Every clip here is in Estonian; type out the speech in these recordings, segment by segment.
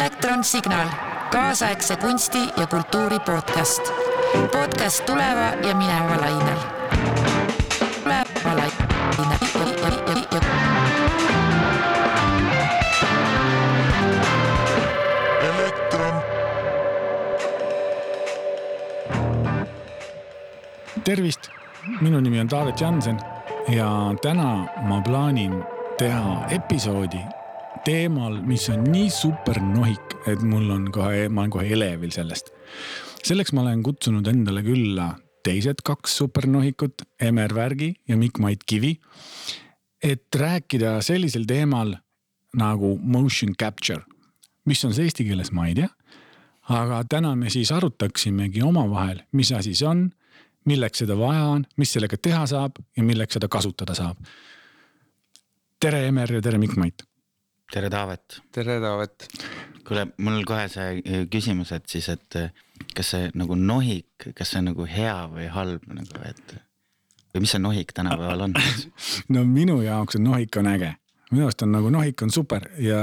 elektronsignaal, kaasaegse kunsti ja kultuuri podcast. podcast tuleva ja mineva lainel. tervist, minu nimi on Taavet Jansen ja täna ma plaanin teha episoodi teemal, mis on nii super nohik, et mul on kohe, ma olen kohe elevil sellest. selleks ma olen kutsunud endale külla teised kaks supernohikut, Emer Värgi ja Mikk-Mait Kivi. et rääkida sellisel teemal nagu motion capture, mis on see eesti keeles, ma ei tea aga täna me siis arutaksimegi omavahel, mis asi see on, milleks seda vaja on, mis sellega teha saab ja milleks seda kasutada saab. tere, Emer ja tere, Mikk-Mait. tere, Taavet. tere, Taavet. kuule, mul kohe see äh, küsimus, et siis, et äh, kas see nagu nohik, kas see on nagu hea või halb nagu, et või mis see nohik tänapäeval on? no minu jaoks on nohik on äge, minu arust on nagu nohik on super ja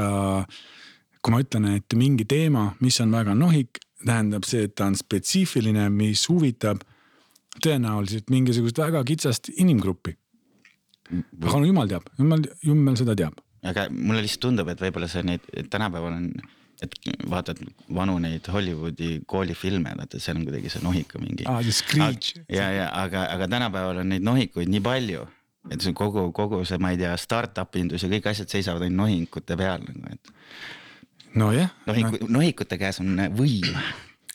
kui ma ütlen, et mingi teema, mis on väga nohik, tähendab see, et ta on spetsiifiline, mis huvitab tõenäoliselt mingisugust väga kitsast inimgruppi. aga no jumal teab, jumal, jumal seda teab aga mulle lihtsalt tundub, et võib-olla see neid tänapäeval on, et vaatad vanu neid Hollywoodi koolifilme, vaata seal on kuidagi see nohika mingi. ah,. The Screech. ja, ja aga, aga tänapäeval on neid nohikuid nii palju, et see kogu, kogu see, ma ei tea, startup indus ja kõik asjad seisavad ainult nohikute peal nagu, et nojah no,, nohiku, nohikute käes on võim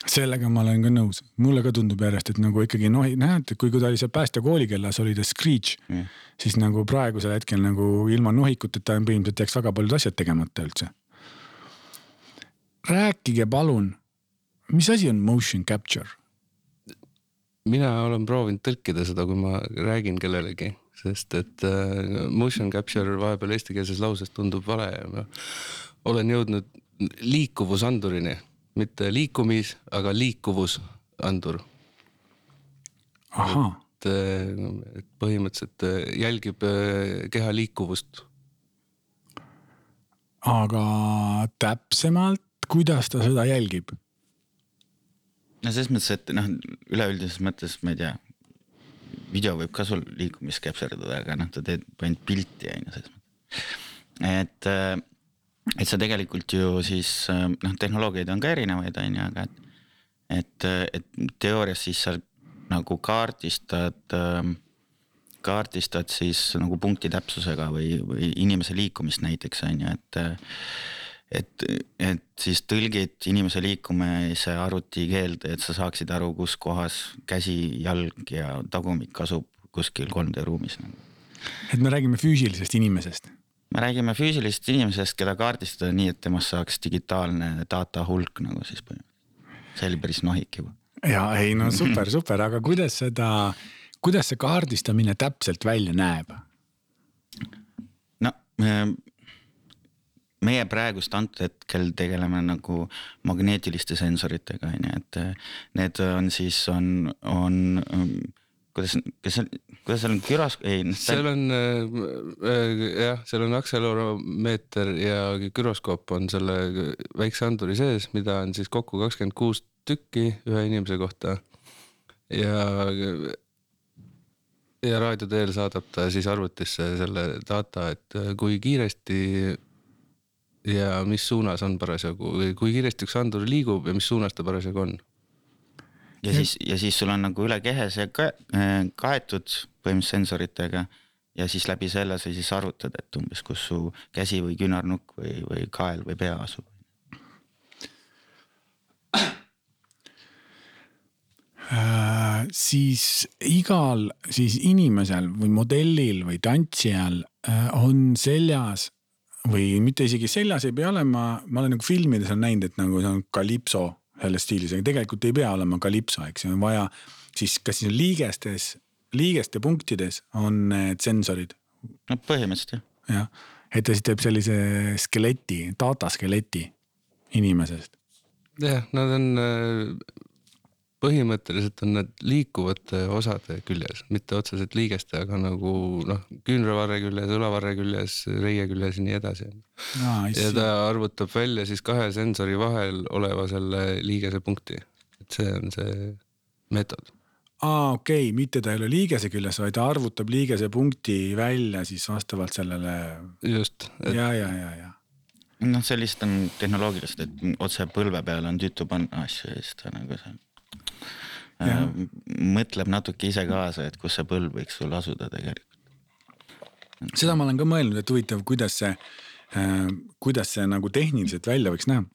sellega ma olen ka nõus, mulle ka tundub järjest, et nagu ikkagi nohi, näed, kui, kui ta oli seal päästekooli kellas oli The Screech Mm. siis nagu praegusel hetkel nagu ilma nohikuteta põhimõtteliselt jääks väga paljud asjad tegemata üldse. rääkige palun, mis asi on motion capture? mina olen proovinud tõlkida seda, kui ma räägin kellelegi, sest et äh, motion capture vahepeal eestikeelses lauses tundub vale ja ma olen jõudnud liikuvusandurini, mitte liikumis, aga liikuvusandur. et äh, et põhimõtteliselt äh, jälgib äh, keha liikuvust. aga täpsemalt, kuidas ta seda jälgib? no selles mõttes, et noh, üleüldises mõttes ma ei tea. video võib ka sul liikumist ida, aga noh, ta teeb ainult pilti on ju selles mõttes. et, et sa tegelikult ju siis noh, tehnoloogiaid on ka erinevaid, on ju, aga et. et, et teoorias siis sa nagu kaardistad, kaardistad siis nagu punkti täpsusega või, või inimese liikumist näiteks on ju, et et, et siis tõlgid inimese liikumise arvutikeelde, et sa saaksid aru, kus kohas käsi, jalg ja tagumik asub kuskil 3D ruumis. et me räägime füüsilisest inimesest. Me räägime füüsilisest inimesest, keda kaardistada nii, et temast saaks digitaalne data hulk nagu siis põhimõtteliselt. see oli päris nohik juba. ja ei no super, super, aga kuidas seda, kuidas see kaardistamine täpselt välja näeb? no me- meie praegust antud hetkel tegeleme nagu magneetiliste sensoritega on ju, et eh, need on siis on, on ähm, kuidas, kas see, kuidas seal on güros, ei. seal on äh, äh, jah, seal on akseleroomeeter ja güroskoop on selle väikse anduri sees, mida on siis kokku kakskümmend kuus tükki ühe inimese kohta. ja, ja raadio teel saadab ta siis arvutisse selle data, et kui kiiresti ja mis suunas on parasjagu kui kiiresti üks andur liigub ja mis suunas ta parasjagu on ja siis, ja siis sul on nagu üle kehe see ka, eh, kaetud põhimõtteliselt sensoritega ja siis läbi selle sa siis arvutad, et umbes kus su käsi või küünarnukk või, või kael või pea asub. Äh, siis igal siis inimesel või modellil või tantsijal äh, on seljas või mitte isegi seljas ei pea olema, ma olen nagu filmides on näinud, et nagu see on kalipso selles stiilis, aga tegelikult ei pea olema kalipso, eks ju, on vaja siis kas siis liigestes, liigeste punktides on need sensorid no põhimõtteliselt jah. jah, et ta siis teeb sellise skeleti, dataskeleti inimesest. jah, nad on äh, põhimõtteliselt on nad liikuvate osade küljes, mitte otseselt liigeste, aga nagu noh, küünravarre küljes, õlavarre küljes, reie küljes ja nii edasi. ja ta arvutab välja siis kahe sensori vahel oleva selle liigese punkti, et see on see meetod aa, okei okay,, mitte ta ei ole liigese küljes, vaid ta arvutab liigese punkti välja siis vastavalt sellele. just et.... ja, ja, ja, ja. noh, see lihtsalt on tehnoloogiliselt, et otse põlve peale on tüütu panna asju ja siis ta nagu see äh, mõtleb natuke ise kaasa, et kus see põlv võiks sul asuda tegelikult. seda ma olen ka mõelnud, et huvitav, kuidas see äh,, kuidas see nagu tehniliselt välja võiks näha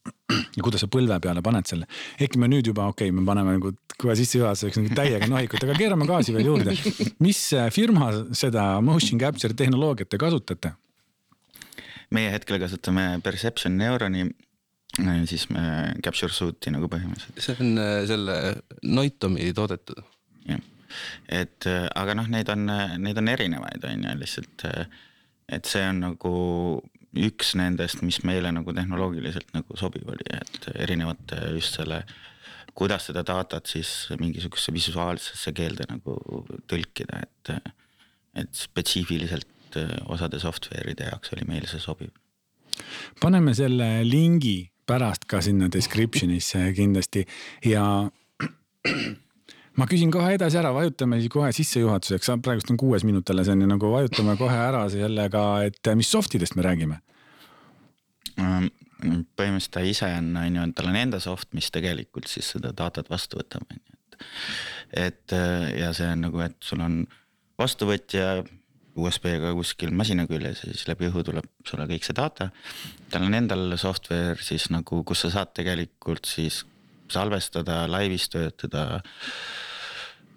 ja kuidas sa põlve peale paned selle. ehkki me nüüd juba, okei okay,, me paneme nagu kohe sissejuhatuseks nagu täiega nohikut, aga keerame gaasi veel juurde. mis äh, firma seda motion capture tehnoloogiat te kasutate? meie hetkel kasutame Perception Neuroni äh, siis me capture suit'i nagu põhimõtteliselt. see on äh, selle Noitomi toodetud. jah, et aga noh, neid on, neid on erinevaid, on ju lihtsalt. et see on nagu üks nendest, mis meile nagu tehnoloogiliselt nagu sobiv oli, et erinevate just selle, kuidas seda datat siis mingisugusesse visuaalsesse keelde nagu tõlkida, et, et spetsiifiliselt osade software'ide jaoks oli meile see sobiv. paneme selle lingi pärast ka sinna description'isse kindlasti ja ma küsin kohe edasi ära, vajutame siis kohe sissejuhatuseks, praegust on kuues minut alles on ju, nagu vajutame kohe ära sellega, et mis softidest me räägime ähm, põhimõtteliselt ta ise on, on ju, tal on enda soft, mis tegelikult siis seda datat vastu võtab, on ju, et. et ja see on nagu, et sul on vastuvõtja USB-ga kuskil masina küljes ja siis läbi õhu tuleb sulle kõik see data. tal on endal software siis nagu, kus sa saad tegelikult siis salvestada, laivis töötada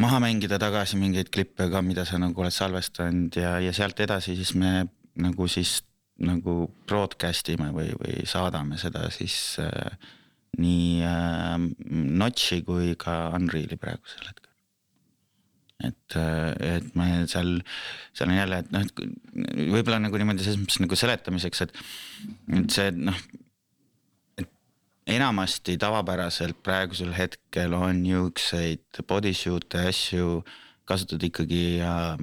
maha mängida tagasi mingeid klippe ka, mida sa nagu oled salvestanud ja, ja sealt edasi siis me nagu siis nagu broadcast ime või, või saadame seda siis äh, nii äh, Notchi kui ka Unreali praegusel hetkel. Et, äh, et me seal, seal on jälle, et noh, et võib-olla nagu niimoodi selles mõttes nagu seletamiseks, et, et see noh enamasti tavapäraselt praegusel hetkel on niisuguseid bodysuit'e asju kasutatud ikkagi äh,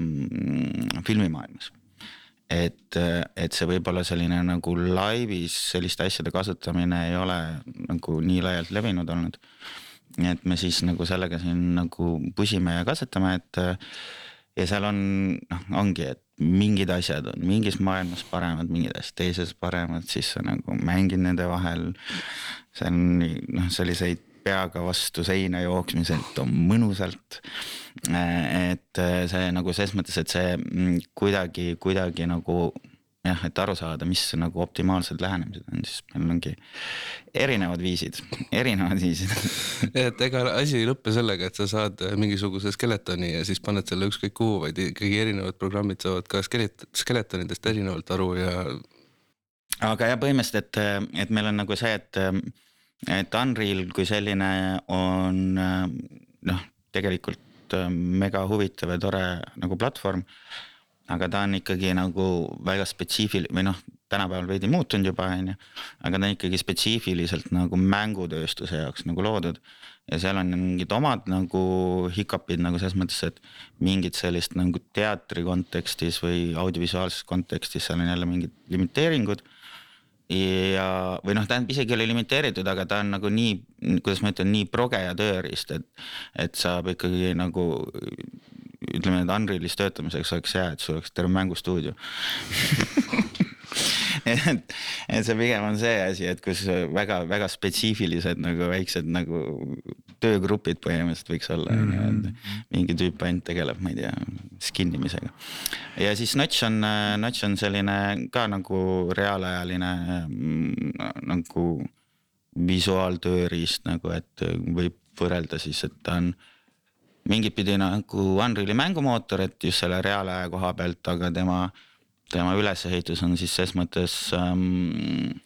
filmimaailmas. et, et see võib-olla selline nagu laivis selliste asjade kasutamine ei ole nagu nii laialt levinud olnud. Nii et me siis nagu sellega siin nagu pusime ja katsetame, et ja seal on, noh, ongi, et mingid asjad on mingis maailmas paremad, mingid asjad teises paremad, siis sa nagu mängid nende vahel see on noh, selliseid peaga vastu seina jooksmiselt on mõnusalt. et see nagu selles mõttes, et see mm, kuidagi, kuidagi nagu jah, et aru saada, mis nagu optimaalsed lähenemised on, siis meil ongi erinevad viisid, erinevad viisid et ega asi ei lõppe sellega, et sa saad mingisuguse skeletoni ja siis paned selle ükskõik kuhu, vaid ikkagi erinevad programmid saavad ka skelet-, skeletonidest erinevalt aru ja. aga jah, põhimõtteliselt, et, et meil on nagu see, et et Unreal kui selline on noh, tegelikult mega huvitav ja tore nagu platvorm. Aga ta on ikkagi nagu väga spetsiifiline või noh, tänapäeval veidi muutunud juba on ju, aga ta on ikkagi spetsiifiliselt nagu mängutööstuse jaoks nagu loodud. ja seal on mingid omad nagu hicup'id nagu selles mõttes, et mingid sellist nagu teatri kontekstis või audiovisuaalses kontekstis, seal on jälle mingid limiteeringud ja, või noh, tähendab isegi ei ole limiteeritud, aga ta on nagu nii, kuidas ma ütlen, nii proge ja tööriist, et, et saab ikkagi nagu ütleme, et Unrealis töötamiseks oleks hea, et sul oleks terve mängustuudio et, et see pigem on see asi, et kus väga-väga spetsiifilised nagu väiksed nagu töögrupid põhimõtteliselt võiks olla on ju, et mhm. mingi tüüp ainult tegeleb, ma ei tea, skin imisega. ja siis Notch on, Notch on selline ka nagu reaalajaline mm, nagu visuaaltööriist nagu, et võib võrrelda siis, et ta on mingit pidi nagu Unreali mängumootor, et just selle reaalaja koha pealt, aga tema tema ülesehitus on siis ses mõttes ähm,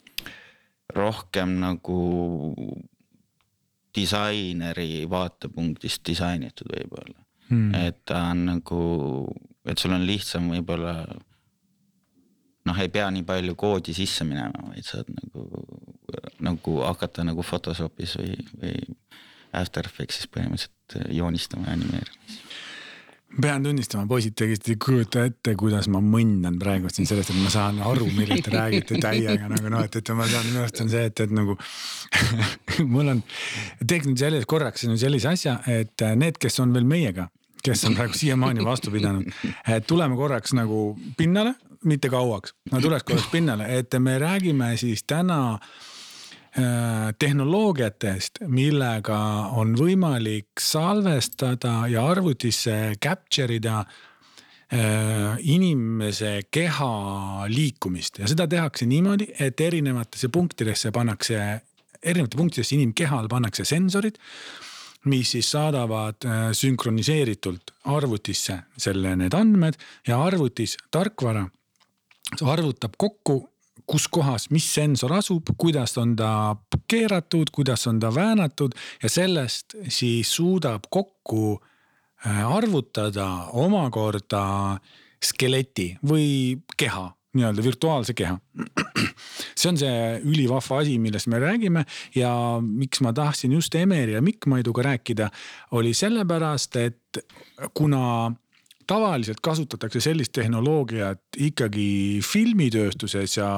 rohkem nagu disaineri vaatepunktist disainitud võib-olla. Hmm.. et ta on nagu, et sul on lihtsam võib-olla noh, ei pea nii palju koodi sisse minema, vaid saad nagu, nagu hakata nagu Photoshopis või, või After Effectsis põhimõtteliselt äh, joonistama ja animeerima pean tunnistama, poisid tegelikult ei kujuta ette, kuidas ma mõndan praegu siin sellest, et ma saan aru, millest te räägite täiega nagu noh, et, et ma saan, minu arust on see, et, et nagu mul on, teeks nüüd selles korraks nüüd sellise asja, et need, kes on veel meiega, kes on praegu siiamaani vastu pidanud, et tuleme korraks nagu pinnale, mitte kauaks, no tuleks korraks pinnale, et me räägime siis täna Äh, tehnoloogiatest, millega on võimalik salvestada ja arvutisse capture ida äh, inimese keha liikumist. Ja seda tehakse niimoodi, et erinevatesse punktidesse pannakse, erinevate punktidesse inimkehal pannakse sensorid mis siis saadavad äh, sünkroniseeritult arvutisse selle, need andmed ja arvutis tarkvara arvutab kokku kus kohas, mis sensor asub, kuidas on ta keeratud, kuidas on ta väänatud ja sellest siis suudab kokku äh, arvutada omakorda skeleti või keha, nii-öelda virtuaalse keha. see on see ülivahva asi, millest me räägime ja miks ma tahtsin just Emeri ja Mikk Maiduga rääkida, oli sellepärast, et kuna tavaliselt kasutatakse sellist tehnoloogiat ikkagi filmitööstuses ja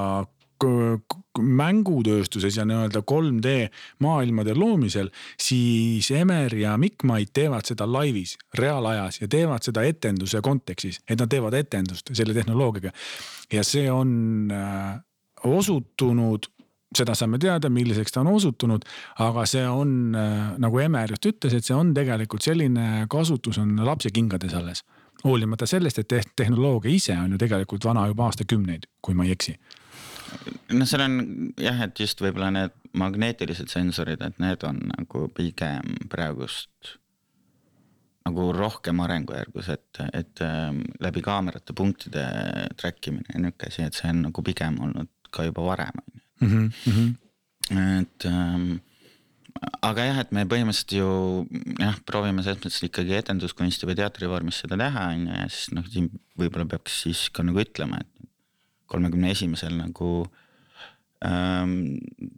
mängutööstuses ja nii-öelda 3D maailmade loomisel, siis Emer ja Mikk-Mait teevad seda laivis, reaalajas ja teevad seda etenduse kontekstis, et nad teevad etendust selle tehnoloogiaga. ja see on äh, osutunud seda saame teada, milliseks ta on osutunud, aga see on äh, nagu Emer just ütles, et see on tegelikult selline kasutus on lapse kingades alles hoolimata sellest, et tehnoloogia ise on ju tegelikult vana juba aastakümneid, kui ma ei eksi. noh, seal on jah, et just võib-olla need magneetilised sensorid, et need on nagu pigem praegust nagu rohkem arengujärgus, et, et ähm, läbi kaamerate punktide track imine ja nihuke asi, et see on nagu pigem olnud ka juba varem on ju. Mhm, mhm. et ähm, aga jah, et me põhimõtteliselt ju jah, proovime selles mõttes ikkagi etenduskunsti või teatrivormis seda teha, on ju, ja siis noh, siin võib-olla peaks siis ka nagu ütlema, et kolmekümne esimesel nagu ähm,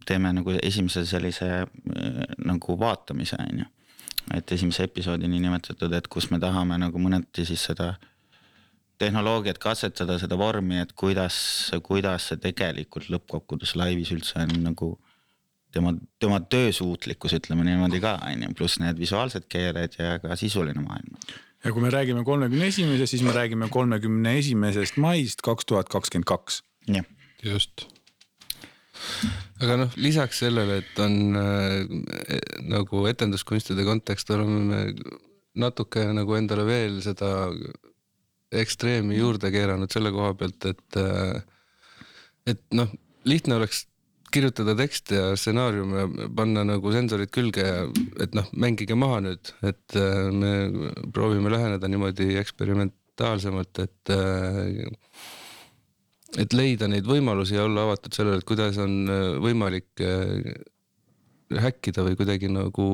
teeme nagu esimese sellise äh, nagu vaatamise, on ju. et esimese episoodi niinimetatud, et kus me tahame nagu mõneti siis seda tehnoloogiat katsetada, seda vormi, et kuidas, kuidas see tegelikult lõppkokkuvõttes laivis üldse on nagu tema, tema töösuutlikkus, ütleme niimoodi ka, on ju, pluss need visuaalsed keeled ja ka sisuline maailm. ja kui me räägime kolmekümne esimesest, siis me räägime kolmekümne esimesest maist kaks tuhat kakskümmend kaks. jah. just. aga noh, lisaks sellele, et on äh, nagu etenduskunstide kontekst, oleme me natuke nagu endale veel seda ekstreemi juurde keeranud selle koha pealt, et, äh, et noh, lihtne oleks kirjutada tekste ja stsenaariume panna nagu sensorid külge ja et noh, mängige maha nüüd, et äh, me proovime läheneda niimoodi eksperimentaalsemalt, et äh, et leida neid võimalusi ja olla avatud sellele, et kuidas on äh, võimalik häkkida või kuidagi nagu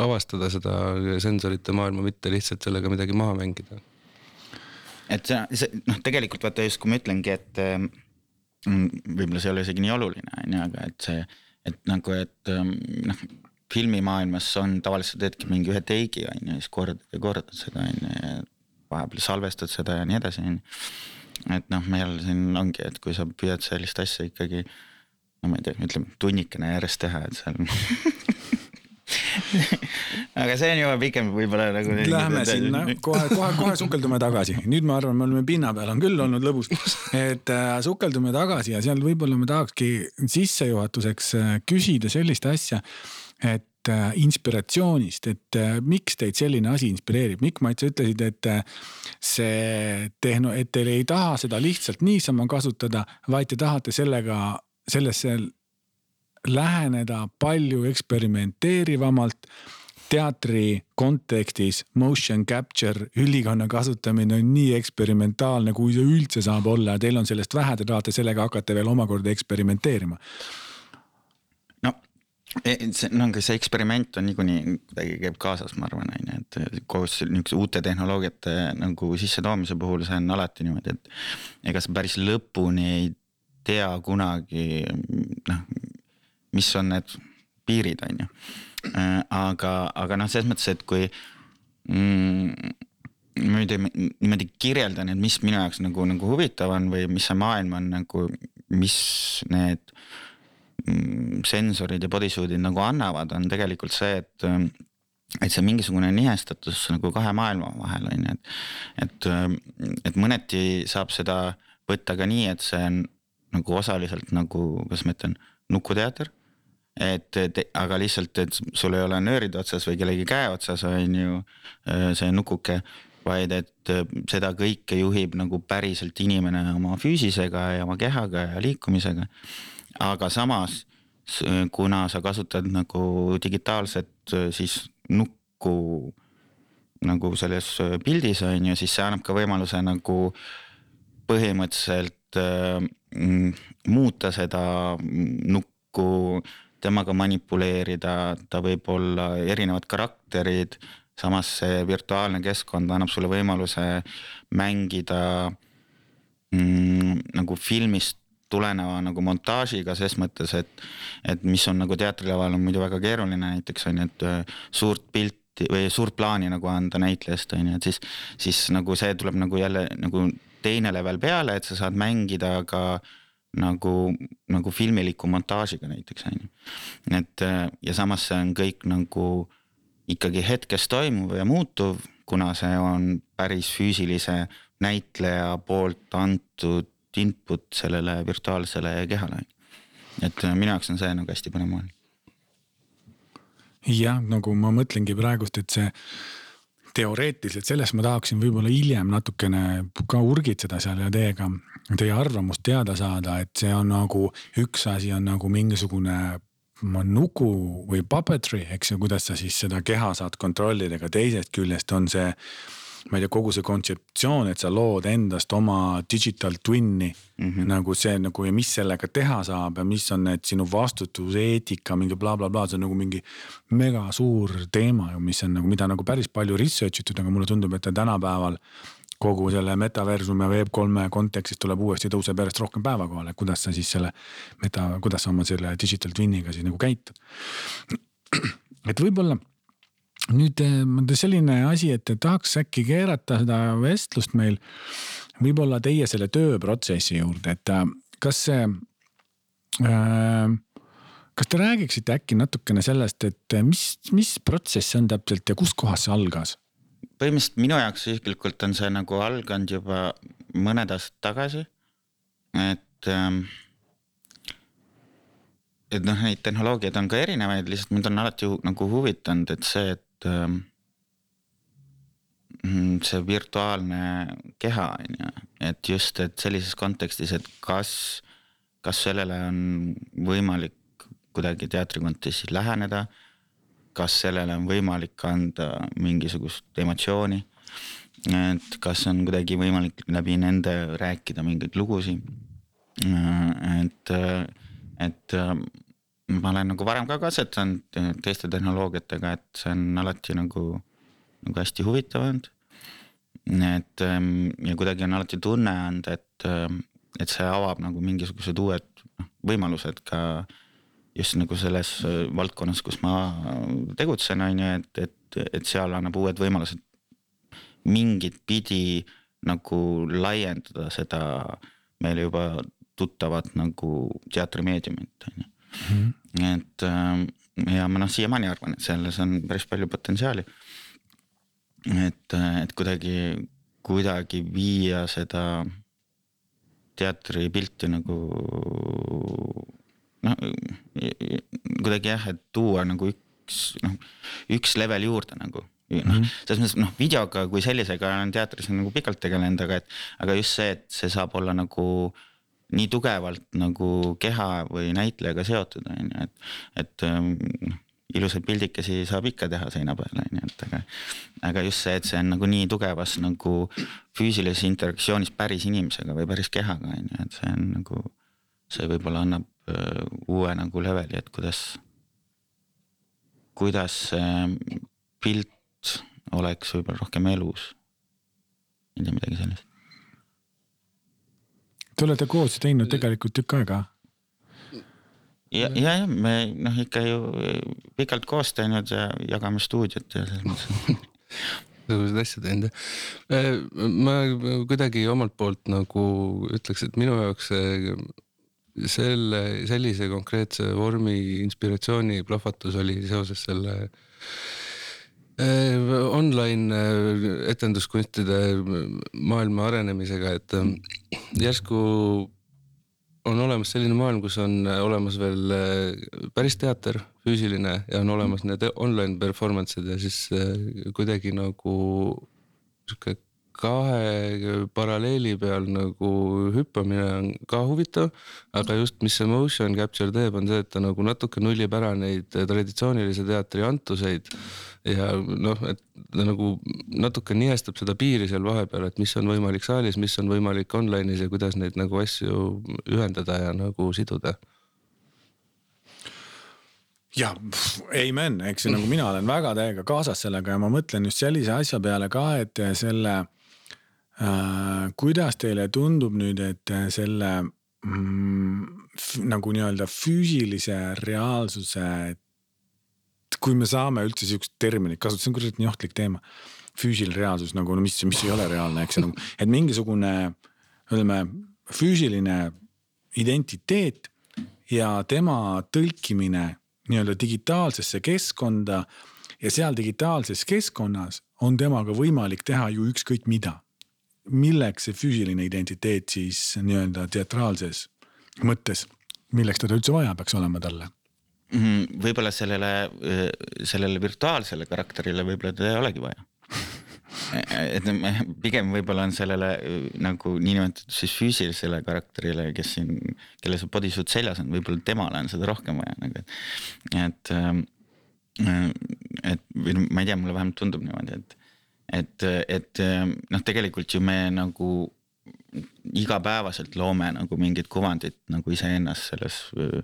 avastada seda sensorite maailma, mitte lihtsalt sellega midagi maha mängida. et see, see noh, tegelikult vaata just, kui ma ütlengi, et Mm, võib-olla see ei ole isegi nii oluline, on ju, aga et see, et nagu, et ähm, noh, filmimaailmas on tavaliselt teedki mingi ühe teigi on ju, siis kordad ja kordad seda on ju ja vahepeal salvestad seda ja nii edasi on ju. et noh, meil siin ongi, et kui sa püüad sellist asja ikkagi no ma ei tea, ütleme tunnikene järjest teha, et seal aga see on juba pigem võib-olla nagu. Lähme sinna. kohe, kohe, kohe sukeldume tagasi, nüüd ma arvan, me oleme pinna peal, on küll olnud lõbus. et äh, sukeldume tagasi ja seal võib-olla ma tahakski sissejuhatuseks äh, küsida sellist asja, et äh, inspiratsioonist, et äh, miks teid selline asi inspireerib, Mikk Mait, sa ütlesid, et see tehno, et te ei taha seda lihtsalt niisama kasutada, vaid te tahate sellega, sellesse läheneda palju eksperimenteerivamalt. teatri kontekstis motion capture ülikonna kasutamine on nii eksperimentaalne, kui see üldse saab olla ja teil on sellest vähe, te tahate sellega hakata veel omakorda eksperimenteerima no e, see, no aga see eksperiment on niikuinii kuidagi käib kaasas, ma arvan, on ju, et koos niisuguse uute tehnoloogiate nagu sissetoomise puhul see on alati niimoodi, et ega sa päris lõpuni ei tea kunagi noh, mis on need piirid, on ju. Äh, aga, aga noh, selles mõttes, et kui mm, niimoodi, niimoodi kirjeldan, et mis minu jaoks nagu, nagu huvitav on või mis see maailm on nagu, mis need mm, sensorid ja bodysuit'id nagu annavad, on tegelikult see, et et see mingisugune nihestatus nagu kahe maailma vahel on ju, et et, et mõneti saab seda võtta ka nii, et see on nagu osaliselt nagu, kuidas ma ütlen, nukuteater et, et aga lihtsalt, et sul ei ole nöörid otsas või kellegi käe otsas on ju see nukuke, vaid et seda kõike juhib nagu päriselt inimene oma füüsisega ja oma kehaga ja liikumisega. aga samas, kuna sa kasutad nagu digitaalset siis nukku nagu selles pildis on ju, siis see annab ka võimaluse nagu põhimõtteliselt äh, muuta seda nukku temaga manipuleerida, ta võib olla erinevad karakterid, samas see virtuaalne keskkond annab sulle võimaluse mängida mm, nagu filmist tuleneva nagu montaažiga ses mõttes, et, et mis on nagu teatrilaval on muidu väga keeruline näiteks on ju, et äh, suurt pilti või suurt plaani nagu anda näitlejast on ju, et siis, siis nagu see tuleb nagu jälle nagu teine level peale, et sa saad mängida ka äh, nagu, nagu filmiliku montaažiga näiteks on ju. et ja samas see on kõik nagu ikkagi hetkes toimuv ja muutuv, kuna see on päris füüsilise näitleja poolt antud input sellele virtuaalsele kehale. et minu jaoks on see nagu hästi põnev maailm. jah, nagu ma mõtlengi praegust, et see teoreetiliselt, sellest ma tahaksin võib-olla hiljem natukene ka urgitseda seal ja teiega, teie arvamust teada saada, et see on nagu, üks asi on nagu mingisugune nuku või puppetry, eks ju, kuidas sa siis seda keha saad kontrollida, aga teisest küljest on see ma ei tea, kogu see kontseptsioon, et sa lood endast oma digital twin'i mm -hmm. nagu see nagu ja mis sellega teha saab ja mis on need sinu vastutus, eetika, mingi blablabla bla, bla, see on nagu mingi mega suur teema ju, mis on nagu, mida nagu päris palju research itud, aga mulle tundub, et tänapäeval kogu selle metaversum ja Web3 kontekstis tuleb uuesti tõuseb järjest rohkem päevakohale, kuidas sa siis selle meta, kuidas sa oma selle digital twin'iga siis nagu käitud. et võib-olla nüüd eh, selline asi, et tahaks äkki keerata seda vestlust meil võib-olla teie selle tööprotsessi juurde, et äh, kas see äh,. kas te räägiksite äkki natukene sellest, et mis, mis protsess see on täpselt ja kuskohast see algas? Põhimõtteliselt minu jaoks isiklikult on see nagu alganud juba mõned aastad tagasi. et ähm, et noh, neid tehnoloogiaid on ka erinevaid, lihtsalt mind on alati nagu huvitanud, et see, et Ähm, mm, see virtuaalne keha on ju, et just, et sellises kontekstis, et kas, kas sellele on võimalik kuidagi teatri kontekstis läheneda. Kas sellele on võimalik anda mingisugust emotsiooni. et kas on kuidagi võimalik läbi nende rääkida mingeid lugusid. et, et ma olen nagu varem ka katsetanud teiste tehnoloogiatega, et see on alati nagu, nagu hästi huvitav olnud. et ähm, ja kuidagi on alati tunne olnud, et, ähm, et see avab nagu mingisugused uued noh, võimalused ka just nagu selles äh, valdkonnas, kus ma tegutsen, on ju, et, et, et seal annab uued võimalused mingit pidi nagu laiendada seda meile juba tuttavat nagu teatrimeediumit, on ju. -hmm. et äh, ja ma noh, siiamaani arvan, et selles on päris palju potentsiaali. et, äh, et kuidagi, kuidagi viia seda teatripilti nagu noh, kuidagi jah, et tuua nagu üks noh, üks level juurde nagu noh mm -hmm., selles mõttes noh, videoga kui sellisega olen teatris nagu pikalt tegelenud, aga et, aga just see, et see saab olla nagu nii tugevalt nagu keha või näitlejaga seotud, on ju, et, et ähm, noh ilusaid pildikesi saab ikka teha seina peal, on ju, et aga, aga just see, et see on nagu nii tugevas nagu füüsilises interaktsioonis päris inimesega või päris kehaga, on ju, et see on nagu, see võib-olla annab uue nagu leveli, et kuidas, kuidas see pilt oleks võib-olla rohkem elus. ei tea, midagi sellist Te olete koos teinud tegelikult tükk aega. ja, ja, ja me noh, ikka ju pikalt koos teinud ja jagame stuudiot ja selles mõttes. igasuguseid asju teinud jah. ma kuidagi omalt poolt nagu ütleks, et minu jaoks see selle, sellise konkreetse vormi inspiratsiooni plahvatus oli seoses selle eh, online eh, etenduskunstide maailma arenemisega, et eh, järsku on olemas selline maailm, kus on olemas veel päris teater, füüsiline ja on olemas need online performance'id ja siis kuidagi nagu sihuke kahe paralleeli peal nagu hüppamine on ka huvitav, aga just, mis see motion capture teeb, on see, et ta nagu natuke nullib ära neid traditsioonilise teatri antuseid ja noh, et ta nagu natuke nihestab seda piiri seal vahepeal, et mis on võimalik saalis, mis on võimalik online'is ja kuidas neid nagu asju ühendada ja nagu siduda ja amen, eks ju nagu mina olen väga täiega kaasas sellega ja ma mõtlen just sellise asja peale ka, et selle. Kuidas teile tundub nüüd, et selle mm, nagu nii-öelda füüsilise reaalsuse. kui me saame üldse sihukest terminit kasutada, see on kurat nii ohtlik teema. füüsiline reaalsus nagu no mis, mis ei ole reaalne, eks ju nagu, et mingisugune ütleme füüsiline identiteet ja tema tõlkimine nii-öelda digitaalsesse keskkonda ja seal digitaalses keskkonnas on temaga võimalik teha ju ükskõik mida. Milleks see füüsiline identiteet siis nii-öelda teatraalses mõttes, milleks teda üldse vaja peaks olema talle? Mhm, võib-olla sellele, sellele virtuaalsele karakterile võib-olla teda ei olegi vaja. et me- pigem võib-olla on sellele äh, nagu niinimetatud siis füüsilisele karakterile, kes siin, kellel see bodysuit seljas on, võib-olla temale on seda rohkem vaja nagu, et, et äh, et või ma ei tea, mulle vähemalt tundub niimoodi, et, et, et äh, noh, tegelikult ju me nagu igapäevaselt loome nagu mingit kuvandit nagu iseennast selles öö,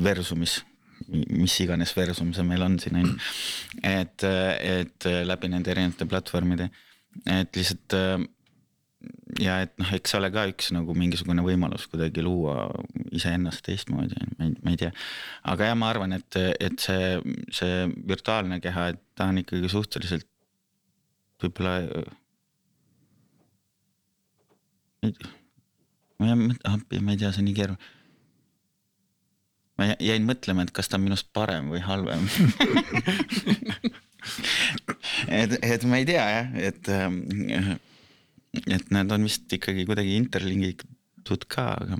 versumis, mis iganes versum see meil on siin on ju. et, et läbi nende erinevate platvormide, et lihtsalt äh, ja et noh, eks see ole ka üks nagu mingisugune võimalus kuidagi luua iseennast teistmoodi, ma ei, ma ei tea. aga jah, ma arvan, et, et see, see virtuaalne keha, et ta on ikkagi suhteliselt võib-olla. ma ei, appi, ma ei tea, see on nii keeruline. ma jä- jäin mõtlema, et kas ta on minust parem või halvem et, et ma ei tea jah, et, et need on vist ikkagi kuidagi interlingitud ka, aga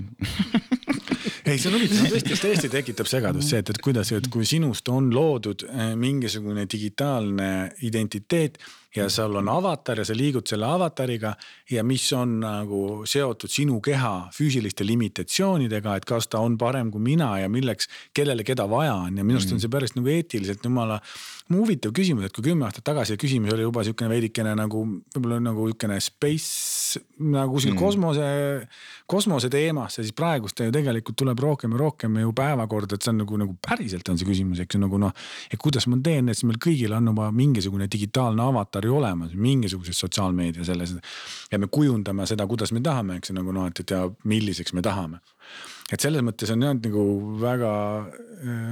ei, see on huvitav, tõesti, tõesti tekitab segadust see, et, et kuidas, et kui sinust on loodud eh, mingisugune digitaalne identiteet ja sul on avatar ja sa liigud selle avatariga ja mis on nagu seotud sinu keha füüsiliste limitatsioonidega, et kas ta on parem kui mina ja milleks, kellele keda vaja on ja minu arust on see päris nagu eetiliselt jumala huvitav küsimus, et kui kümme aastat tagasi küsimus oli juba sihukene veidikene nagu võib-olla nagu sihukene space nagu kuskil mm. kosmose, kosmose teemasse, siis praegust ta ju tegelikult tuleb rohkem ja rohkem ju päevakorda, et see on nagu, nagu päriselt on see küsimus, eks ju nagu noh. et kuidas ma teen, et siis meil kõigil on juba mingisugune digitaalne avatar ju olemas, mingisuguses sotsiaalmeedia selles. ja me kujundame seda, kuidas me tahame, eks ju nagu noh, et, et ja milliseks me tahame et selles mõttes on jah nagu väga,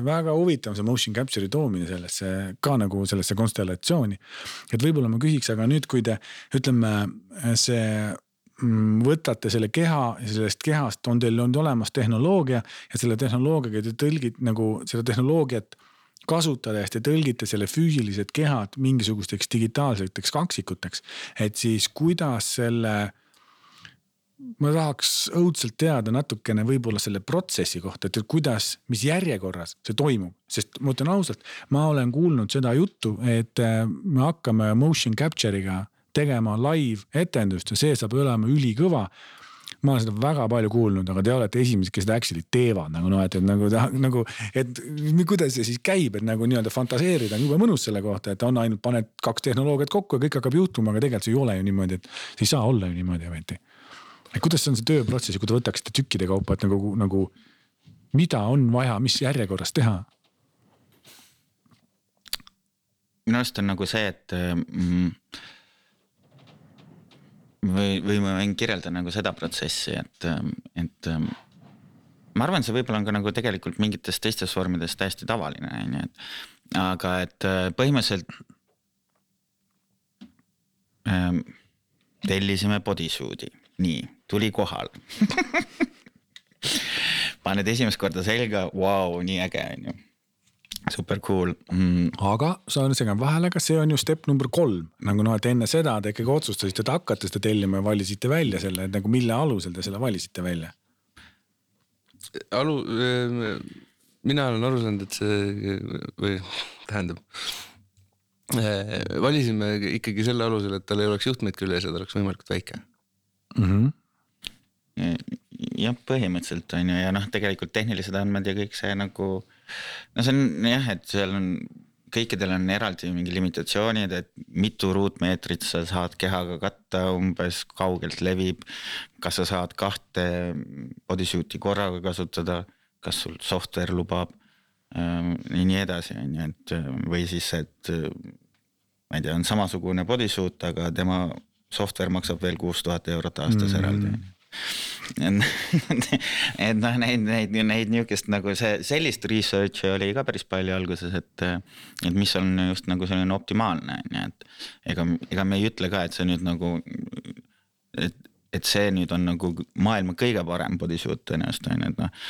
väga huvitav see motion capture'i toomine sellesse ka nagu sellesse konstellatsiooni. et võib-olla ma küsiks, aga nüüd, kui te ütleme see mm, võtate selle keha ja sellest kehast on teil olnud olemas tehnoloogia ja selle tehnoloogiaga te tõlgid nagu seda tehnoloogiat kasutades te tõlgite selle füüsilised kehad mingisugusteks digitaalseteks kaksikuteks, et siis kuidas selle ma tahaks õudselt teada natukene võib-olla selle protsessi kohta, et kuidas, mis järjekorras see toimub, sest ma ütlen ausalt, ma olen kuulnud seda juttu, et äh, me hakkame motion capture'iga tegema live etendust ja see saab olema ülikõva ma olen seda väga palju kuulnud, aga te olete esimesed, kes seda actually teevad nagu noh, et, et nagu, nagu, et kuidas see siis käib, et nagu nii-öelda fantaseerida on jube mõnus selle kohta, et on ainult paned kaks tehnoloogiat kokku ja kõik hakkab juhtuma, aga tegelikult see ei ole ju niimoodi, et see ei saa olla ju niimoodi ometi et kuidas on see tööprotsess ja kui te võtaksite tükkide kaupa, et nagu, nagu mida on vaja, mis järjekorras teha? minu arust on nagu see, et mm, või, või ma võin kirjeldada nagu seda protsessi, et, et ma arvan, see võib-olla on ka nagu tegelikult mingites teistes vormides täiesti tavaline, on ju, et aga et äh, põhimõtteliselt ähm, tellisime bodysuit'i, nii, tuli kohale paned esimest korda selga, vau, nii äge on ju super cool mm.. aga sa segan vahele, kas see on ju step number kolm, nagu noh, et enne seda te ikkagi otsustasite, et hakkate seda tellima ja valisite välja selle, et nagu mille alusel te selle valisite välja? alu-, mina olen aru saanud, et see või tähendab. valisime ikkagi selle alusel, et tal ei oleks juhtmeid küljes ja ta oleks võimalikult väike mm. -hmm jah, põhimõtteliselt on ju ja noh, tegelikult tehnilised andmed ja kõik see nagu no see on jah, et seal on kõikidel on eraldi mingi limitatsioonid, et mitu ruutmeetrit sa saad kehaga katta, umbes kaugelt levib. kas sa saad kahte bodysuit'i korraga kasutada, kas sul software lubab ähm, ja nii edasi, on ju, et või siis, et ma ei tea, on samasugune bodysuit, aga tema software maksab veel kuus tuhat eurot aastas mm. eraldi et noh, neid, neid, neid niukest nagu see, sellist research'i oli ka päris palju alguses, et. et mis on just nagu selline optimaalne on ju, et ega, ega me ei ütle ka, et see nüüd nagu. et, et see nüüd on nagu maailma kõige parem bodysuit tõenäoliselt on ju, et noh.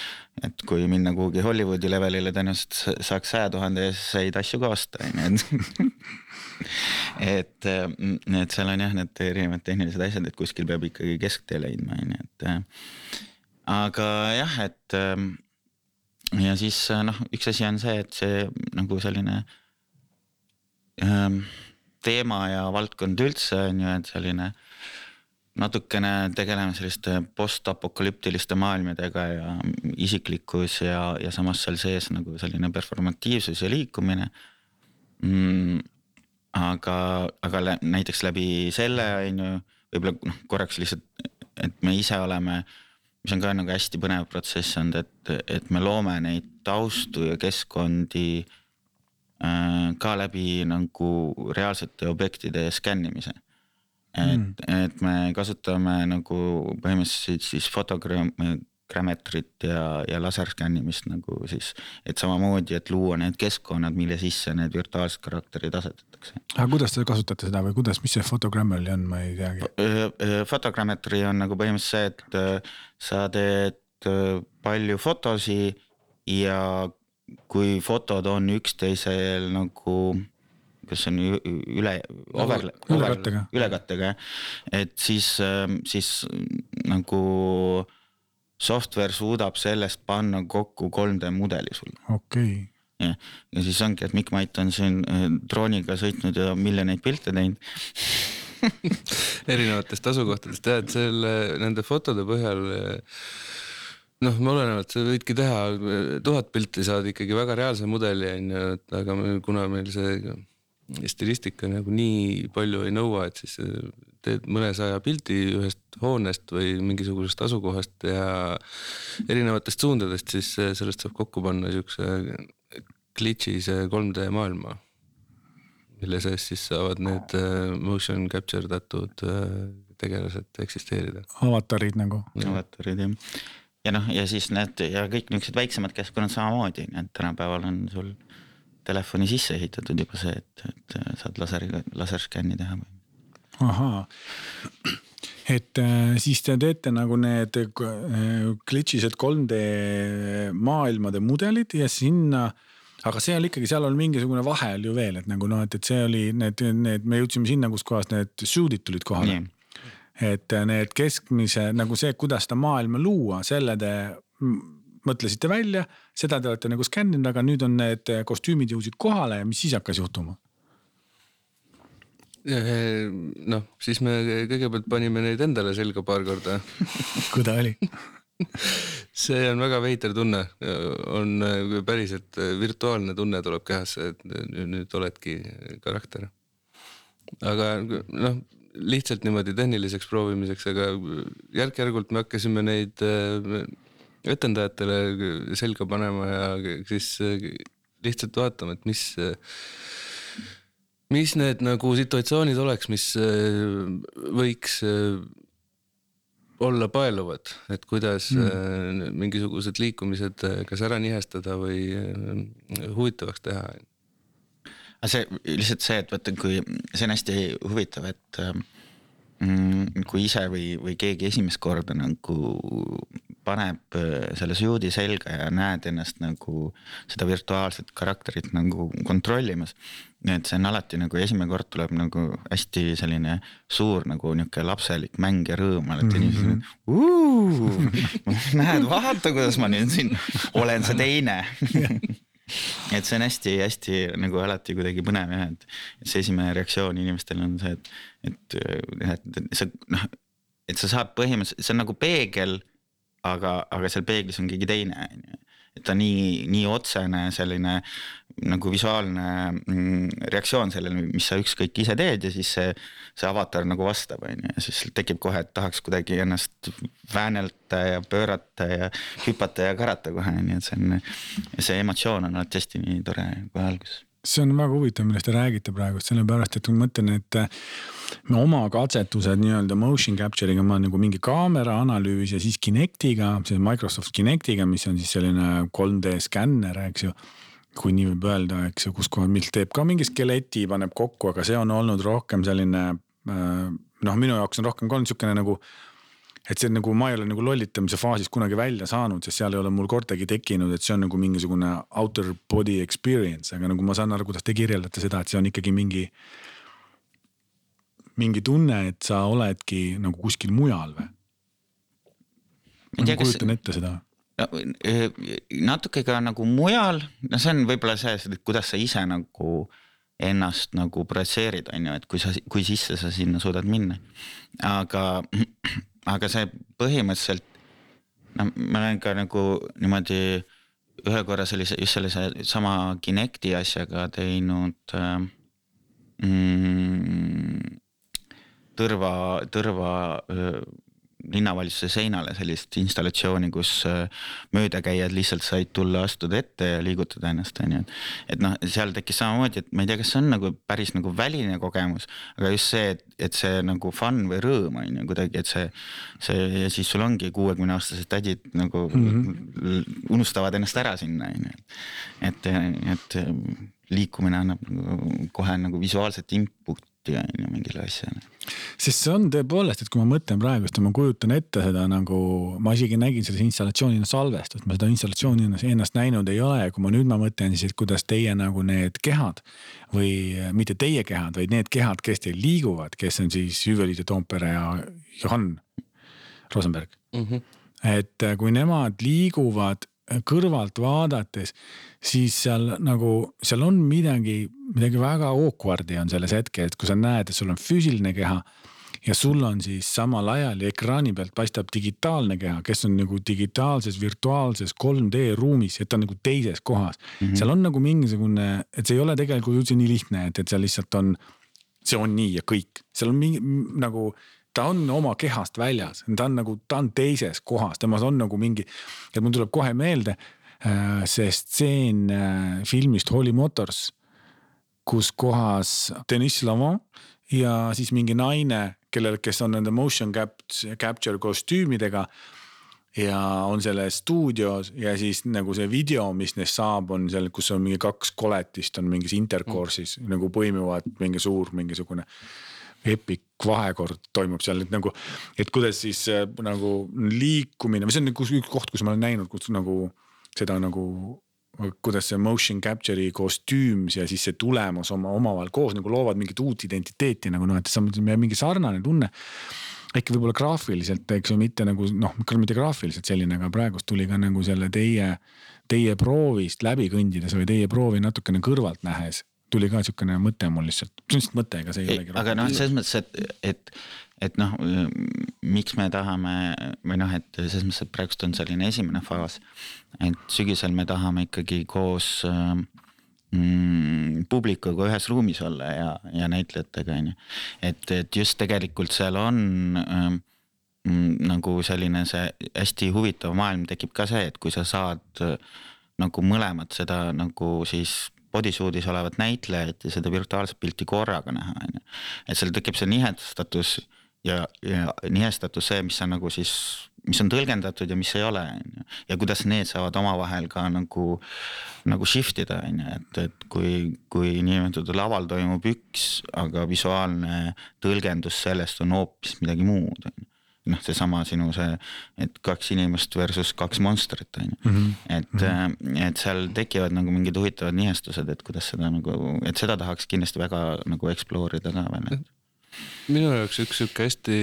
et kui minna kuhugi Hollywoodi levelile, tõenäoliselt saaks saja tuhande eest häid asju ka osta on ju, et et, mm, et seal on jah, need erinevad tehnilised asjad, et kuskil peab ikkagi kesktee leidma, on ju, et. Äh, aga jah, et ähm, ja siis noh, üks asi on see, et see nagu selline ähm, teema ja valdkond üldse on ju, et selline natukene tegeleme selliste postapokalüptiliste maailmadega ja isiklikkus ja, ja samas seal sees nagu selline performatiivsus ja liikumine mm, aga, aga näiteks läbi selle on ju, võib-olla noh, korraks lihtsalt, et me ise oleme, mis on ka nagu hästi põnev protsess olnud, et, et me loome neid taustu ja keskkondi äh, ka läbi nagu reaalsete objektide skännimise. et mm., et me kasutame nagu põhimõtteliselt siis fotogramm, grammetrit ja, ja laserskännimist nagu siis, et samamoodi, et luua need keskkonnad, mille sisse need virtuaalsed karakterid asetatakse. aga kuidas te kasutate seda või kuidas, mis see Photogrammetry on, ma ei teagi. Photogrammetry on nagu põhimõtteliselt see, et sa teed palju fotosi ja kui fotod on üksteisel nagu kas on üle, over, ülekattega, ülekattega jah, et siis, siis nagu software suudab sellest panna kokku 3D mudeli sulle. okei okay. jah, ja siis ongi, et Mikk Mait on siin äh, drooniga sõitnud ja miljoneid pilte teinud erinevatest asukohtadest jah, et selle, nende fotode põhjal noh, olenevalt sa võidki teha, tuhat pilti saad ikkagi väga reaalse mudeli on ju, et aga kuna meil see stilistika nagu nii palju ei nõua, et siis teed mõnesaja pildi ühest hoonest või mingisugusest asukohast ja erinevatest suundadest, siis sellest saab kokku panna siukse glitch'ise 3D maailma. mille sees siis saavad need äh, motion capture datud äh, tegelased eksisteerida. avatarid nagu. avatarid jah, ja noh, ja siis need ja kõik niuksed väiksemad keskkonnad samamoodi, nii et tänapäeval on sul telefoni sisse ehitatud juba see, et, et saad laseriga, laserskänni teha või ahaa, et äh, siis te teete nagu need äh, glitch'ised 3D maailmade mudelid ja sinna aga see oli ikkagi, seal on mingisugune vahe oli ju veel, et nagu noh, et, et see oli need, need, me jõudsime sinna, kus kohas need suit'id tulid kohale. et äh, need keskmise nagu see, kuidas seda maailma luua, selle te mõtlesite välja, seda te olete nagu skänninud, aga nüüd on need kostüümid jõudsid kohale ja mis siis hakkas juhtuma? Noh, siis me kõigepealt panime neid endale selga paar korda. Kui ta oli? See on väga veider tunne, on päriselt virtuaalne tunne tuleb kehasse, et nüüd oledki karakter. aga noh, lihtsalt niimoodi tehniliseks proovimiseks, aga järk-järgult me hakkasime neid etendajatele selga panema ja siis lihtsalt vaatama, et mis mis need nagu situatsioonid oleks, mis äh, võiks äh, olla paeluvad, et kuidas mm. mingisugused liikumised kas ära nihestada või huvitavaks teha. aga see lihtsalt see, et vaata, kui see on hästi huvitav, et mm, kui ise või, või keegi esimest korda nagu paneb selle suudi selga ja näed ennast nagu seda virtuaalset karakterit nagu kontrollimas et see on alati nagu esimene kord tuleb nagu hästi selline suur nagu niisugune lapselik mäng ja rõõm alati mm -hmm. inimesed. näed, vaata, kuidas ma nüüd siin olen see teine et see on hästi-hästi nagu alati kuidagi põnev jah, et see esimene reaktsioon inimestel on see, et, et, et, et sa noh, et sa saad põhimõtteliselt, see on nagu peegel, aga, aga seal peeglis on keegi teine, on ju et ta nii, nii otsene selline nagu visuaalne mm, reaktsioon sellele, mis sa ükskõik ise teed ja siis see, see avatar nagu vastab, on ju, ja siis tekib kohe, et tahaks kuidagi ennast väänelda ja pöörata ja hüpata ja karata kohe, nii et see on, see emotsioon on alati hästi nii tore kohe alguses see on väga huvitav, millest te räägite praegust, sellepärast et ma mõtlen, et me oma katsetused nii-öelda motion capture'iga, ma nagu mingi kaamera analüüs ja siis Kinectiga, see Microsoft Kinectiga, mis on siis selline 3D skänner, eks ju. Kui nii võib öelda, eks ju, kus kohal, mis teeb ka mingi skeleti, paneb kokku, aga see on olnud rohkem selline noh, minu jaoks on rohkem ka olnud sihukene nagu et see nagu ma ei ole nagu lollitamise faasis kunagi välja saanud, sest seal ei ole mul kordagi tekkinud, et see on nagu mingisugune outer body experience, aga nagu ma saan aru, kuidas te kirjeldate seda, et see on ikkagi mingi. mingi tunne, et sa oledki nagu kuskil mujal või? ma kujutan ette seda natuke ka nagu mujal, no see on võib-olla see, et kuidas sa ise nagu ennast nagu projitseerid, on ju, et kui sa, kui sisse sa sinna suudad minna. aga aga see põhimõtteliselt, no ma olen ka nagu niimoodi ühe korra sellise, just sellise sama Kinecti asjaga teinud äh, mm, tõrva, tõrva äh, linnavalitsuse seinale sellist installatsiooni, kus äh, möödakäijad lihtsalt said tulla, astuda ette ja liigutada ennast, on ju. et noh, seal tekkis samamoodi, et ma ei tea, kas see on nagu päris nagu väline kogemus, aga just see, et, et see nagu fun või rõõm on ju kuidagi, et see, see ja siis sul ongi kuuekümne aastased tädid nagu mm -hmm. unustavad ennast ära sinna, on ju. et, et liikumine annab nagu kohe nagu visuaalset input pilti on ju mingile asjale. sest see on tõepoolest, et kui ma mõtlen praegust ja ma kujutan ette seda nagu, ma isegi nägin selles installatsioonina salvestust, ma seda installatsiooni ennast näinud ei ole ja kui ma nüüd ma mõtlen siis, et kuidas teie nagu need kehad või mitte teie kehad, vaid need kehad, kes teil liiguvad, kes on siis Hüveliide Toompere ja Johan Rosenberg mm. -hmm. et kui nemad liiguvad kõrvalt vaadates, siis seal nagu, seal on midagi, midagi väga awkward'i on selles hetkel, et kui sa näed, et sul on füüsiline keha ja sul on siis samal ajal ja ekraani pealt paistab digitaalne keha, kes on nagu digitaalses, virtuaalses 3D ruumis, et ta on nagu teises kohas mm. -hmm. seal on nagu mingisugune, et see ei ole tegelikult üldse nii lihtne, et, et seal lihtsalt on, see on nii ja kõik, seal on mingi nagu ta on oma kehast väljas, ta on nagu, ta on teises kohas, temas on nagu mingi, et mul tuleb kohe meelde äh, see stseen äh, filmist Holy Motors, kus kohas Deniss Lavant ja siis mingi naine, kellel, kes on nende motion capture kostüümidega ja on selles stuudios ja siis nagu see video, mis neist saab, on seal, kus on mingi kaks koletist on mingis intercourse'is mm. nagu põimuvad mingi suur mingisugune epic vahekord toimub seal, et nagu, et kuidas siis äh, nagu liikumine või see on nagu üks koht, kus ma olen näinud, kus nagu seda nagu kuidas see motion capture'i kostüüm ja siis see tulemus oma omavahel koos nagu loovad mingit uut identiteeti nagu noh, et on mingi sarnane tunne. äkki võib-olla graafiliselt, eks ju, mitte nagu noh, mitte graafiliselt selline, aga praegust tuli ka nagu selle teie, teie proovist läbi kõndides või teie proovi natukene kõrvalt nähes tuli ka niisugune mõte mul lihtsalt, see on lihtsalt mõte, ega see ei olegi. aga noh, selles mõttes, et, et, et noh, miks me tahame või noh, et selles mõttes, et praegust on selline esimene faas, et sügisel me tahame ikkagi koos mm, publikuga ühes ruumis olla ja, ja näitlejatega on ju. et, et just tegelikult seal on ähm, nagu selline see hästi huvitav maailm tekib ka see, et kui sa saad nagu mõlemat seda nagu siis bodysuit'is olevat näitlejat ja seda virtuaalset pilti korraga näha, on ju. et seal tekib see nihedastatus ja, ja nihestatus see, mis on nagu siis, mis on tõlgendatud ja mis ei ole, on ju. ja kuidas need saavad omavahel ka nagu, nagu shift ida, on ju, et, et kui, kui niinimetatud laval toimub üks, aga visuaalne tõlgendus sellest on hoopis midagi muud, on ju noh, seesama sinu see, et kaks inimest versus kaks monstrit on ju, Mhm. et mm, -hmm. et seal tekivad nagu mingid huvitavad nihestused, et kuidas seda nagu, et seda tahaks kindlasti väga nagu explore ida ka veel, minu jaoks üks sihuke hästi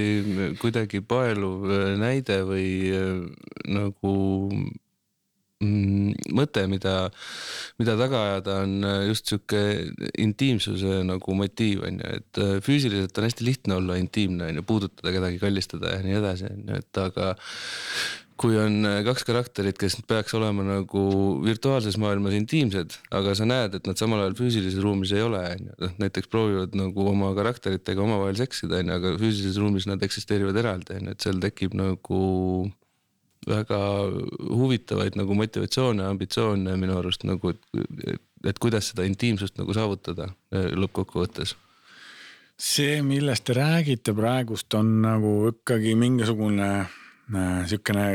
kuidagi paeluv äh, näide või äh, nagu mõte, mida, mida taga ajada, on äh, just sihuke intiimsuse nagu motiiv on ju, et äh, füüsiliselt on hästi lihtne olla intiimne on ju, puudutada kedagi, kallistada ja nii edasi, on ju, et aga kui on äh, kaks karakterit, kes peaks olema nagu virtuaalses maailmas intiimsed, aga sa näed, et nad samal ajal füüsilises ruumis ei ole, on ju, noh näiteks proovivad nagu oma karakteritega omavahel seksida, on ju, aga füüsilises ruumis nad eksisteerivad eraldi, on ju, et seal tekib nagu väga huvitavaid nagu motivatsioone, ambitsioone minu arust nagu, et, et kuidas seda intiimsust nagu saavutada äh, lõppkokkuvõttes. See, millest te räägite praegust, on nagu ikkagi mingisugune äh, siukene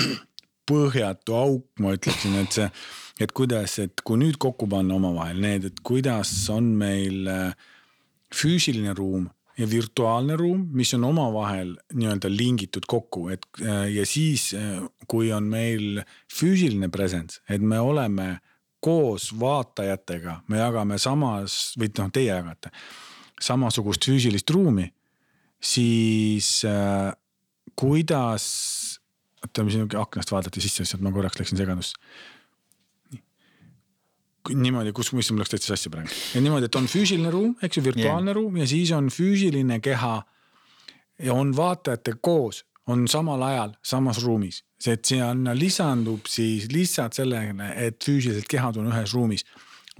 põhjatu auk, ma ütleksin, et see, et kuidas, et kui nüüd kokku panna omavahel need, et kuidas on meil äh, füüsiline ruum ja virtuaalne ruum, mis on omavahel nii-öelda lingitud kokku, et äh, ja siis, äh, kui on meil füüsiline presence, et me oleme koos vaatajatega, me jagame samas või noh, teie jagate samasugust füüsilist ruumi, siis äh, kuidas, oota, mis aknast vaadati sisse, lihtsalt ma korraks läksin segadusse. Niimoodi, kus, mis mul läks täitsa sassi praegu. niimoodi, et on füüsiline ruum, eks ju, virtuaalne yeah. ruum ja siis on füüsiline keha. ja on vaatajatega koos, on samal ajal samas ruumis, see, et sinna lisandub siis lihtsalt sellele, et füüsilised kehad on ühes ruumis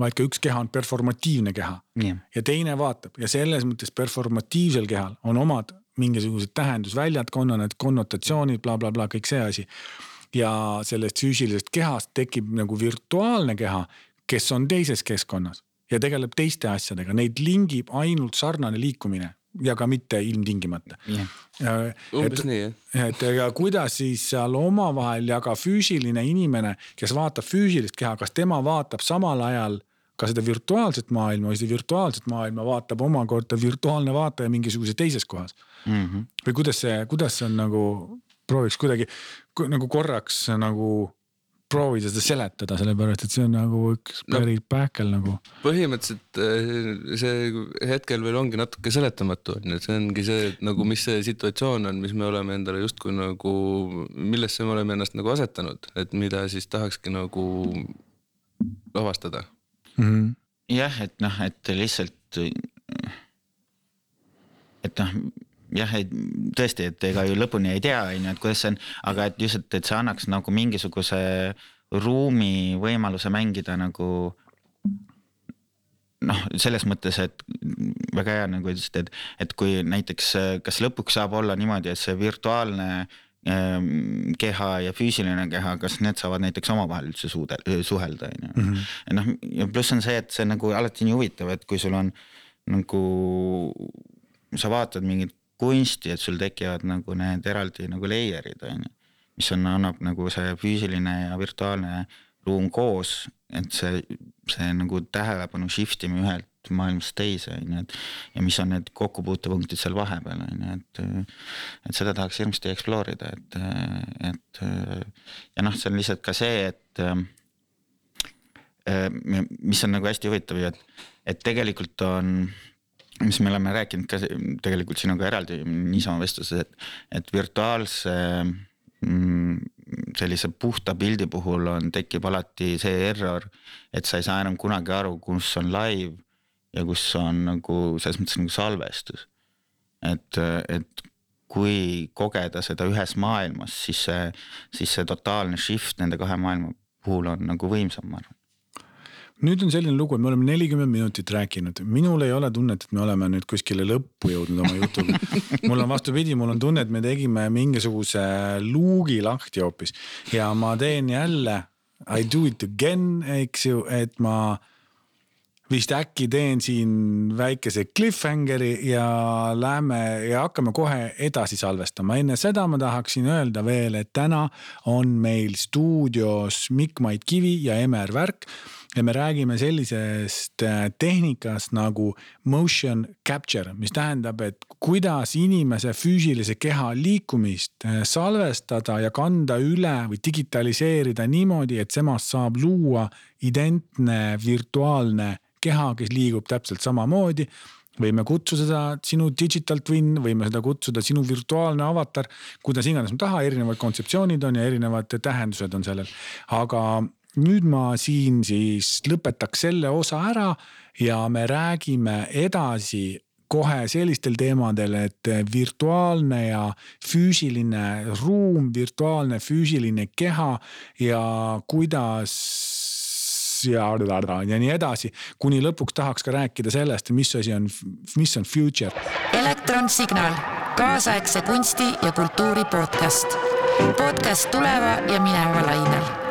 vaid ka üks keha on performatiivne keha Nii. ja teine vaatab ja selles mõttes performatiivsel kehal on omad mingisugused tähendusväljad, konnad, konnotatsioonid bla, bla, blablabla, kõik see asi. ja sellest füüsilisest kehast tekib nagu virtuaalne keha, kes on teises keskkonnas ja tegeleb teiste asjadega, neid lingib ainult sarnane liikumine ja ka mitte ilmtingimata. umbes nii jah et ja kuidas siis seal omavahel ja ka füüsiline inimene, kes vaatab füüsilist keha, kas tema vaatab samal ajal ka seda virtuaalset maailma või seda virtuaalset maailma vaatab omakorda virtuaalne vaataja mingisuguses teises kohas mm. -hmm. või kuidas see, kuidas see on nagu, prooviks kuidagi nagu korraks nagu proovida seda seletada, sellepärast et see on nagu üks päris no, pähkel nagu. põhimõtteliselt eh, see hetkel veel ongi natuke seletamatu on ju, et see ongi see et nagu, mis see situatsioon on, mis me oleme endale justkui nagu, millesse me oleme ennast nagu asetanud, et mida siis tahakski nagu avastada mm. -hmm. jah, et noh, et lihtsalt. et noh, jah, et tõesti, et ega ju lõpuni ei tea, on ju, et kuidas see on, aga et just, et, et see annaks nagu mingisuguse ruumi võimaluse mängida nagu noh, selles mõttes, et väga hea nagu ütlesite, et, et kui näiteks, kas lõpuks saab olla niimoodi, et see virtuaalne ähm, keha ja füüsiline keha, kas need saavad näiteks omavahel üldse suude, suhelda, on ju. Mhm. noh, ja pluss on see, et see nagu alati nii huvitav, et kui sul on nagu, sa vaatad mingit kunsti, et sul tekivad nagu need eraldi nagu layer'id on ju. mis on, annab nagu see füüsiline ja virtuaalne ruum koos, et see, see nagu tähelepanu shift ime ühelt maailmast teise on ju, et. ja mis on need kokkupuutepunktid seal vahepeal on ju, et, et seda tahaks hirmsasti explore ida, et, et. ja noh, see on lihtsalt ka see, et mis on nagu hästi huvitav ju, et, et tegelikult on mis me oleme rääkinud ka tegelikult sinuga eraldi niisama vestluses, et, et virtuaalse mm, sellise puhta pildi puhul on, tekib alati see error, et sa ei saa enam kunagi aru, kus on live ja kus on nagu selles mõttes nagu salvestus. et, et kui kogeda seda ühes maailmas, siis see, siis see totaalne shift nende kahe maailma puhul on nagu võimsam, ma arvan nüüd on selline lugu, et me oleme nelikümmend minutit rääkinud, minul ei ole tunnet, et me oleme nüüd kuskile lõppu jõudnud oma jutuga. mul on vastupidi, mul on tunne, et me tegime mingisuguse luugi lahti hoopis ja ma teen jälle I do it again, eks ju, et ma vist äkki teen siin väikese cliffhangeri ja lähme ja hakkame kohe edasi salvestama. enne seda ma tahaksin öelda veel, et täna on meil stuudios Mikk-Mait Kivi ja Emer Värk ja me räägime sellisest äh, tehnikast nagu motion capture, mis tähendab, et kuidas inimese füüsilise keha liikumist äh, salvestada ja kanda üle või digitaliseerida niimoodi, et temast saab luua identne virtuaalne keha, kes liigub täpselt samamoodi võime kutsuda seda sinu digital twin, võime seda kutsuda sinu virtuaalne avatar, kuidas iganes me taha, erinevad kontseptsioonid on ja erinevad tähendused on sellel. aga nüüd ma siin siis lõpetaks selle osa ära ja me räägime edasi kohe sellistel teemadel, et virtuaalne ja füüsiline ruum, virtuaalne füüsiline keha ja kuidas ja, ja nii edasi, kuni lõpuks tahaks ka rääkida sellest, mis asi on, mis on future. elektronsignaal, kaasaegse kunsti ja kultuuri podcast. podcast tuleva ja mineva lainel